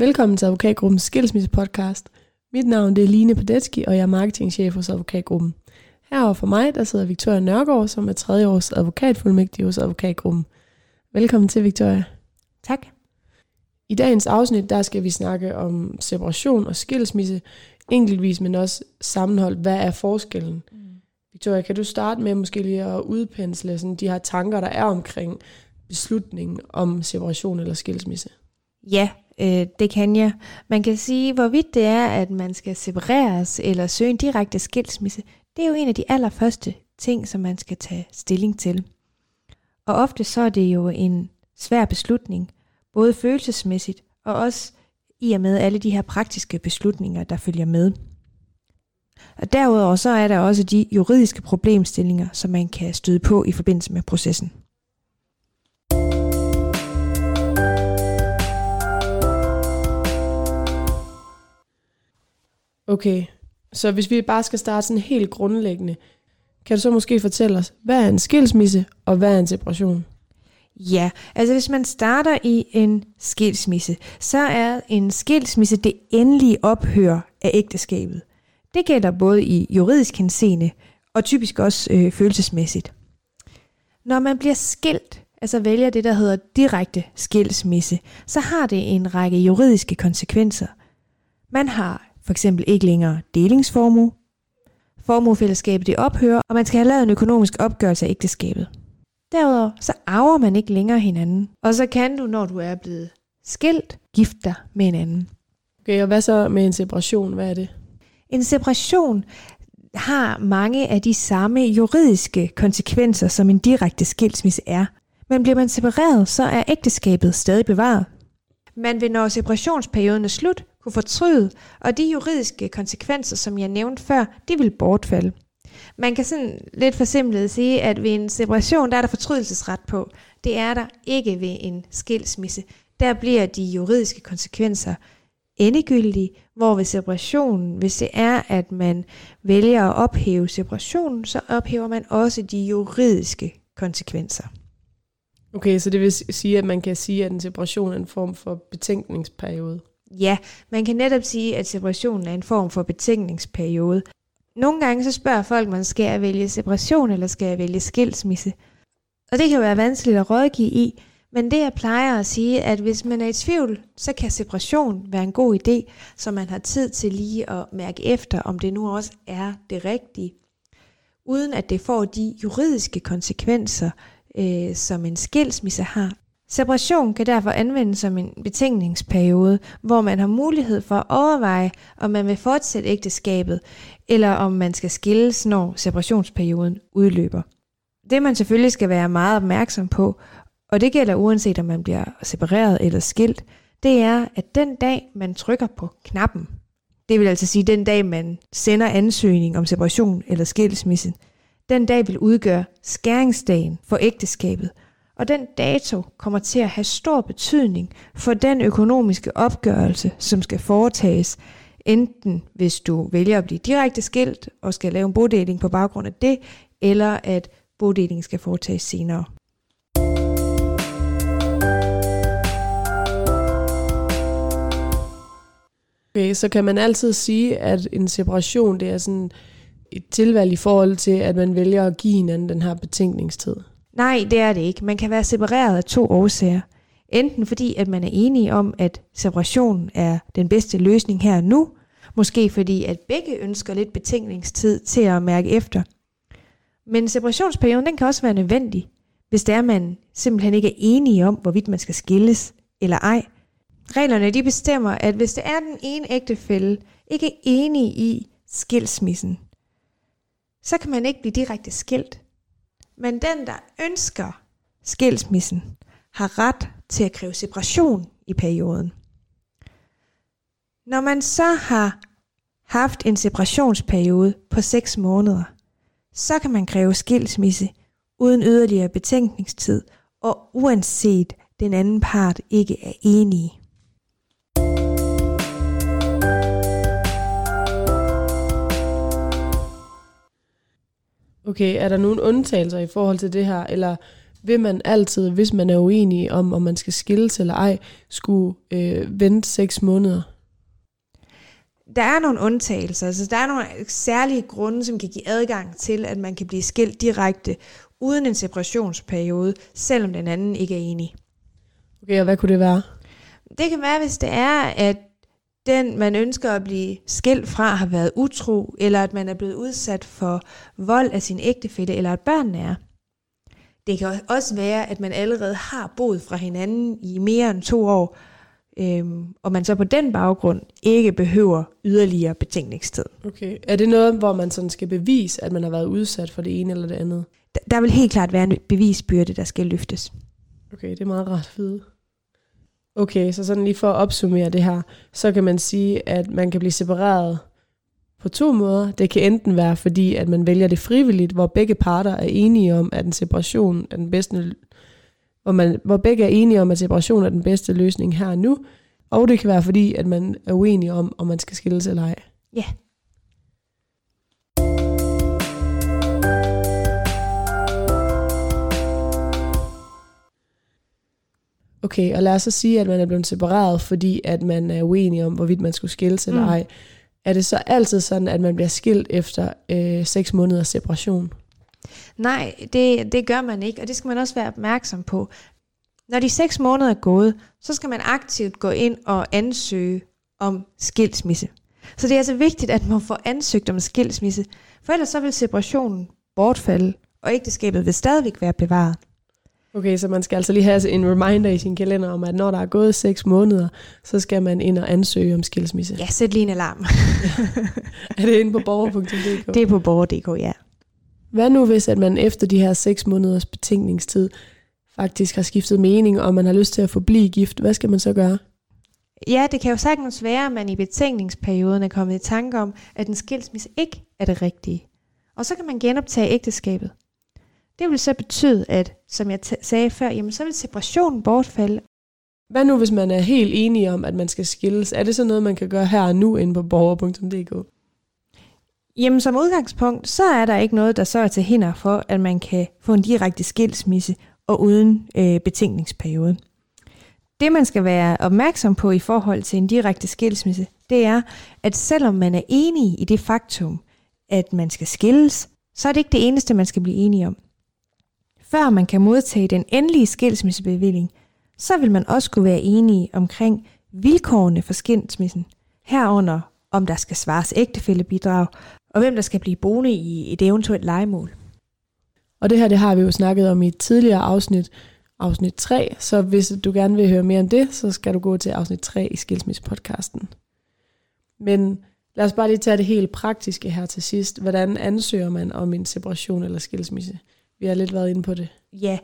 Velkommen til Advokatgruppens skilsmisse-podcast. Mit navn det er Line Padetski, og jeg er marketingchef hos Advokatgruppen. Herover for mig, der sidder Victoria Nørgaard, som er tredje års advokatfuldmægtig hos Advokatgruppen. Velkommen til, Victoria. Tak. I dagens afsnit, der skal vi snakke om separation og skilsmisse, enkeltvis, men også sammenholdt. Hvad er forskellen? Mm. Victoria, kan du starte med måske lige at udpensle sådan de her tanker, der er omkring beslutningen om separation eller skilsmisse? Ja, øh, det kan jeg. Man kan sige, hvorvidt det er, at man skal separeres eller søge en direkte skilsmisse, det er jo en af de allerførste ting, som man skal tage stilling til. Og ofte så er det jo en svær beslutning, både følelsesmæssigt og også i og med alle de her praktiske beslutninger, der følger med. Og derudover så er der også de juridiske problemstillinger, som man kan støde på i forbindelse med processen. Okay, så hvis vi bare skal starte sådan helt grundlæggende, kan du så måske fortælle os, hvad er en skilsmisse, og hvad er en separation? Ja, altså hvis man starter i en skilsmisse, så er en skilsmisse det endelige ophør af ægteskabet. Det gælder både i juridisk henseende og typisk også øh, følelsesmæssigt. Når man bliver skilt, altså vælger det, der hedder direkte skilsmisse, så har det en række juridiske konsekvenser. Man har for eksempel ikke længere delingsformue, formuefællesskabet det ophører, og man skal have lavet en økonomisk opgørelse af ægteskabet. Derudover så arver man ikke længere hinanden, og så kan du, når du er blevet skilt, gifte dig med en anden. Okay, og hvad så med en separation? Hvad er det? En separation har mange af de samme juridiske konsekvenser, som en direkte skilsmisse er. Men bliver man separeret, så er ægteskabet stadig bevaret. Man vil, når separationsperioden er slut, kunne fortryde, og de juridiske konsekvenser, som jeg nævnte før, de vil bortfalde. Man kan sådan lidt forsimplet sige, at ved en separation, der er der fortrydelsesret på. Det er der ikke ved en skilsmisse. Der bliver de juridiske konsekvenser endegyldige, hvor ved separationen, hvis det er, at man vælger at ophæve separationen, så ophæver man også de juridiske konsekvenser. Okay, så det vil sige, at man kan sige, at en separation er en form for betænkningsperiode? Ja, man kan netop sige, at separationen er en form for betænkningsperiode. Nogle gange så spørger folk, man skal jeg vælge separation, eller skal jeg vælge skilsmisse? Og det kan jo være vanskeligt at rådgive i, men det jeg plejer at sige, at hvis man er i tvivl, så kan separation være en god idé, så man har tid til lige at mærke efter, om det nu også er det rigtige, uden at det får de juridiske konsekvenser, øh, som en skilsmisse har. Separation kan derfor anvendes som en betænkningsperiode, hvor man har mulighed for at overveje, om man vil fortsætte ægteskabet, eller om man skal skilles, når separationsperioden udløber. Det man selvfølgelig skal være meget opmærksom på, og det gælder uanset om man bliver separeret eller skilt, det er, at den dag man trykker på knappen, det vil altså sige den dag man sender ansøgning om separation eller skilsmisse, den dag vil udgøre skæringsdagen for ægteskabet, og den dato kommer til at have stor betydning for den økonomiske opgørelse, som skal foretages, enten hvis du vælger at blive direkte skilt og skal lave en bodeling på baggrund af det, eller at bodelingen skal foretages senere. Okay, så kan man altid sige, at en separation, det er sådan et tilvalg i forhold til, at man vælger at give hinanden den her betænkningstid? Nej, det er det ikke. Man kan være separeret af to årsager. Enten fordi, at man er enige om, at separation er den bedste løsning her og nu, måske fordi, at begge ønsker lidt betænkningstid til at mærke efter. Men separationsperioden den kan også være nødvendig, hvis det er, man simpelthen ikke er enige om, hvorvidt man skal skilles eller ej. Reglerne de bestemmer, at hvis det er den ene ægtefælde ikke er i skilsmissen, så kan man ikke blive direkte skilt. Men den, der ønsker skilsmissen, har ret til at kræve separation i perioden. Når man så har haft en separationsperiode på 6 måneder, så kan man kræve skilsmisse uden yderligere betænkningstid og uanset den anden part ikke er enige. Okay, er der nogle undtagelser i forhold til det her, eller vil man altid, hvis man er uenig om, om man skal skilles eller ej, skulle øh, vente seks måneder? Der er nogle undtagelser, altså der er nogle særlige grunde, som kan give adgang til, at man kan blive skilt direkte uden en separationsperiode, selvom den anden ikke er enig. Okay, og hvad kunne det være? Det kan være, hvis det er, at den, man ønsker at blive skilt fra, har været utro, eller at man er blevet udsat for vold af sin ægtefælle, eller at børnene er. Det kan også være, at man allerede har boet fra hinanden i mere end to år, øhm, og man så på den baggrund ikke behøver yderligere betænkningstid. Okay. Er det noget, hvor man sådan skal bevise, at man har været udsat for det ene eller det andet? Der, der vil helt klart være en bevisbyrde, der skal løftes. Okay, det er meget rart at vide. Okay, så sådan lige for at opsummere det her, så kan man sige, at man kan blive separeret på to måder. Det kan enten være, fordi at man vælger det frivilligt, hvor begge parter er enige om, at en separation er den bedste, hvor, man, hvor begge er enige om, at separation er den bedste løsning her og nu. Og det kan være, fordi at man er uenig om, om man skal skilles eller ej. Ja. Okay, og lad os så sige, at man er blevet separeret, fordi at man er uenig om, hvorvidt man skulle skilles eller Mm. ej. Er det så altid sådan, at man bliver skilt efter øh, seks måneders separation? Nej, det, det gør man ikke, og det skal man også være opmærksom på. Når de seks måneder er gået, så skal man aktivt gå ind og ansøge om skilsmisse. Så det er altså vigtigt, at man får ansøgt om skilsmisse, for ellers så vil separationen bortfalde, og ægteskabet vil stadigvæk være bevaret. Okay, så man skal altså lige have en reminder i sin kalender om, at når der er gået seks måneder, så skal man ind og ansøge om skilsmisse. Ja, sæt lige en alarm. Er det inde på borger.dk? det er på borger.dk, ja. Hvad nu hvis, at man efter de her seks måneders betænkningstid faktisk har skiftet mening, og man har lyst til at forblive gift? Hvad skal man så gøre? Ja, det kan jo sagtens være, at man i betænkningsperioden er kommet i tanke om, at en skilsmisse ikke er det rigtige. Og så kan man genoptage ægteskabet. Det vil så betyde, at, som jeg sagde før, jamen så vil separationen bortfalde. Hvad nu, hvis man er helt enig om, at man skal skilles? Er det så noget, man kan gøre her og nu inde på borger.dk? Jamen som udgangspunkt, så er der ikke noget, der så er til hinder for, at man kan få en direkte skilsmisse og uden øh, betænkningsperiode. Det man skal være opmærksom på i forhold til en direkte skilsmisse, det er, at selvom man er enig i det faktum, at man skal skilles, så er det ikke det eneste, man skal blive enige om. Før man kan modtage den endelige skilsmissebevilling, så vil man også kunne være enige omkring vilkårene for skilsmissen, herunder om der skal svares ægtefællebidrag, og hvem der skal blive boende i et eventuelt legemål. Og det her, det har vi jo snakket om i et tidligere afsnit, afsnit 3, så hvis du gerne vil høre mere om det, så skal du gå til afsnit 3 i skilsmissepodcasten. Men lad os bare lige tage det helt praktiske her til sidst. Hvordan ansøger man om en separation eller skilsmisse? Vi har lidt været inde på det. Ja,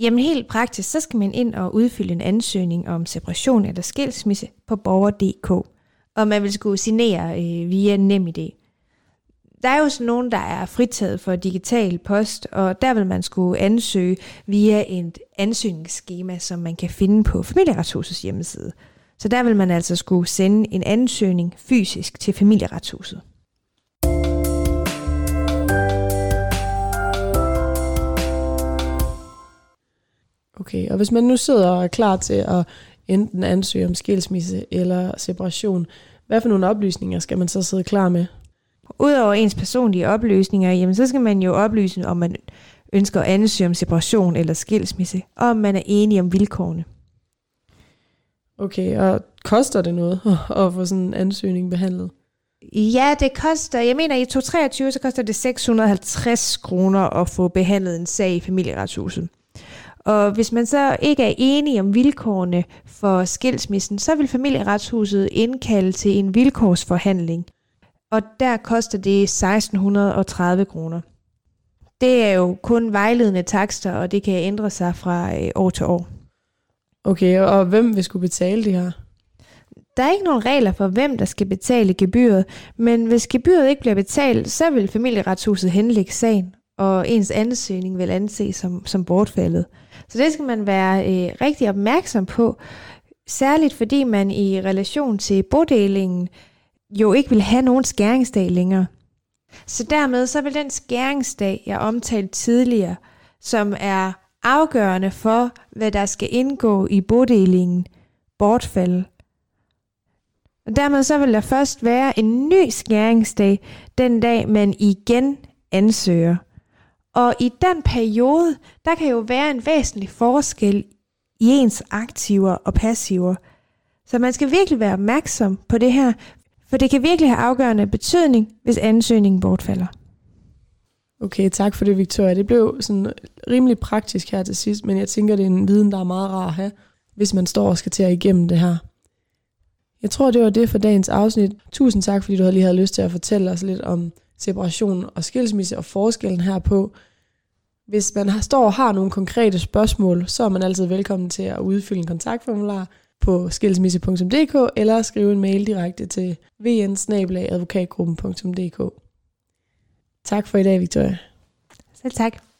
jamen helt praktisk, så skal man ind og udfylde en ansøgning om separation eller skilsmisse på borger.dk, og man vil skulle signere øh, via NemID. Der er jo sådan nogen, der er fritaget for digital post, og der vil man skulle ansøge via et ansøgningsskema, som man kan finde på familieretshusets hjemmeside. Så der vil man altså skulle sende en ansøgning fysisk til familieretshuset. Okay, og hvis man nu sidder og er klar til at enten ansøge om skilsmisse eller separation, hvad for nogle oplysninger skal man så sidde klar med? Udover ens personlige oplysninger, jamen, så skal man jo oplyse, om man ønsker at ansøge om separation eller skilsmisse, og om man er enig om vilkårene. Okay, og koster det noget at få sådan en ansøgning behandlet? Ja, det koster, jeg mener i 2023, så koster det 650 kroner at få behandlet en sag i familieretshuset. Og hvis man så ikke er enig om vilkårene for skilsmissen, så vil familieretshuset indkalde til en vilkårsforhandling. Og der koster det 1630 kroner. Det er jo kun vejledende takster, og det kan ændre sig fra øh, år til år. Okay, og hvem vil skulle betale det her? Der er ikke nogen regler for, hvem der skal betale gebyret, men hvis gebyret ikke bliver betalt, så vil familieretshuset henlægge sagen, og ens ansøgning vil anses som, som bortfaldet. Så det skal man være øh, rigtig opmærksom på, særligt fordi man i relation til bodelingen jo ikke vil have nogen skæringsdag længere. Så dermed så vil den skæringsdag, jeg omtalte tidligere, som er afgørende for, hvad der skal indgå i bodelingen, bortfalde. Og dermed så vil der først være en ny skæringsdag, den dag man igen ansøger. Og i den periode, der kan jo være en væsentlig forskel i ens aktiver og passiver. Så man skal virkelig være opmærksom på det her, for det kan virkelig have afgørende betydning, hvis ansøgningen bortfalder. Okay, tak for det, Victoria. Det blev sådan rimelig praktisk her til sidst, men jeg tænker, det er en viden, der er meget rar at have, hvis man står og skal til at igennem det her. Jeg tror, det var det for dagens afsnit. Tusind tak, fordi du lige havde lyst til at fortælle os lidt om separation og skilsmisse og forskellen herpå. Hvis man har, står og har nogle konkrete spørgsmål, så er man altid velkommen til at udfylde en kontaktformular på skilsmisse.dk eller skrive en mail direkte til vn Tak for i dag, Victoria. Selv tak.